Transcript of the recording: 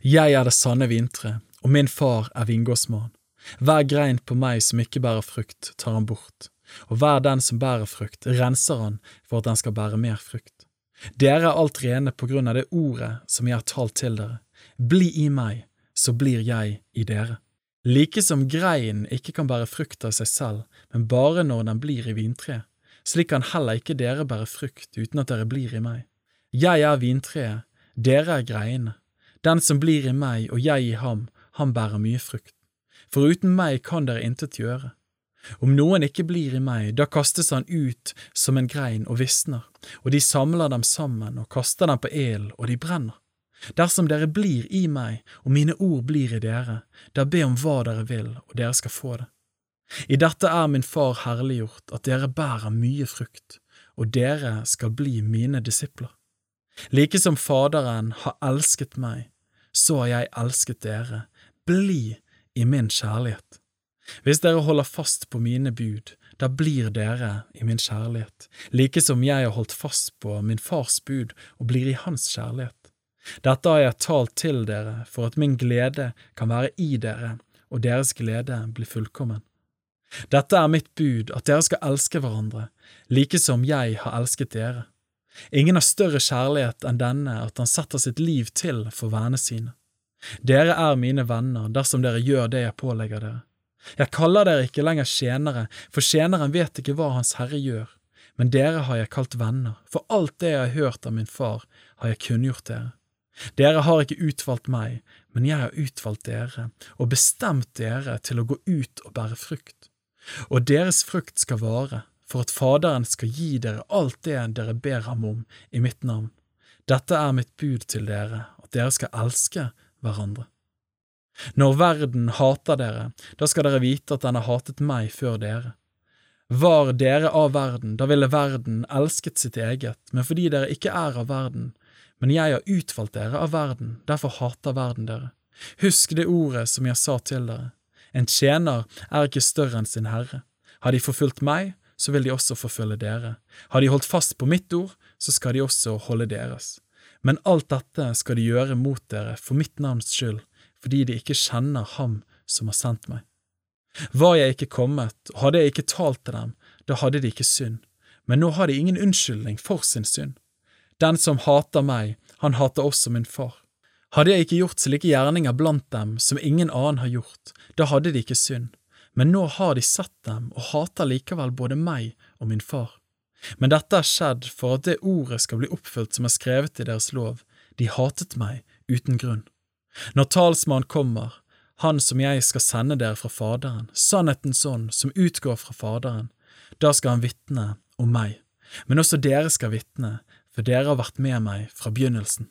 Jeg er det sanne vintre, og min far er vingårdsmann. Hver grein på meg som ikke bærer frukt, tar han bort, og hver den som bærer frukt, renser han for at den skal bære mer frukt. Dere er alt rene på grunn av det ordet som jeg har talt til dere. Bli i meg, så blir jeg i dere. Like som greinen ikke kan bære frukt av seg selv, men bare når den blir i vintreet, slik kan heller ikke dere bære frukt uten at dere blir i meg. Jeg er vintreet, dere er greiene. Den som blir i meg og jeg i ham, han bærer mye frukt. For uten meg kan dere intet gjøre. Om noen ikke blir i meg, da kastes han ut som en grein og visner, og de samler dem sammen og kaster dem på el, og de brenner. Dersom dere blir i meg, og mine ord blir i dere, da be om hva dere vil, og dere skal få det. I dette er min Far herliggjort, at dere bærer mye frukt, og dere skal bli mine disipler. Like som Faderen har elsket meg, så har jeg elsket dere, bli i min kjærlighet. Hvis dere holder fast på mine bud, da blir dere i min kjærlighet, like som jeg har holdt fast på min fars bud og blir i hans kjærlighet. Dette har jeg talt til dere for at min glede kan være i dere og deres glede blir fullkommen. Dette er mitt bud, at dere skal elske hverandre, like som jeg har elsket dere. Ingen har større kjærlighet enn denne, at han setter sitt liv til for vennene sine. Dere er mine venner dersom dere gjør det jeg pålegger dere. Jeg kaller dere ikke lenger tjenere, for tjeneren vet ikke hva Hans Herre gjør, men dere har jeg kalt venner, for alt det jeg har hørt av min far, har jeg kunngjort dere. Dere har ikke utvalgt meg, men jeg har utvalgt dere og bestemt dere til å gå ut og bære frukt. Og deres frukt skal vare, for at Faderen skal gi dere alt det dere ber ham om i mitt navn. Dette er mitt bud til dere, at dere skal elske hverandre. Når verden hater dere, da skal dere vite at den har hatet meg før dere. Var dere av verden, da ville verden elsket sitt eget, men fordi dere ikke er av verden, men jeg har utvalgt dere av verden, derfor hater verden dere. Husk det ordet som jeg sa til dere. En tjener er ikke større enn sin herre. Har de forfulgt meg, så vil de også forfølge dere. Har de holdt fast på mitt ord, så skal de også holde deres. Men alt dette skal de gjøre mot dere for mitt navns skyld, fordi de ikke kjenner Ham som har sendt meg. Var jeg ikke kommet, hadde jeg ikke talt til dem, da hadde de ikke synd, men nå har de ingen unnskyldning for sin synd. Den som hater meg, han hater også min far. Hadde jeg ikke gjort slike gjerninger blant dem som ingen annen har gjort, da hadde de ikke synd, men nå har de sett dem og hater likevel både meg og min far. Men dette er skjedd for at det ordet skal bli oppfylt som er skrevet i deres lov, de hatet meg uten grunn. Når talsmannen kommer, han som jeg skal sende dere fra Faderen, sannhetens ånd som utgår fra Faderen, da skal han vitne om meg, men også dere skal vitne, for dere har vært med meg fra begynnelsen.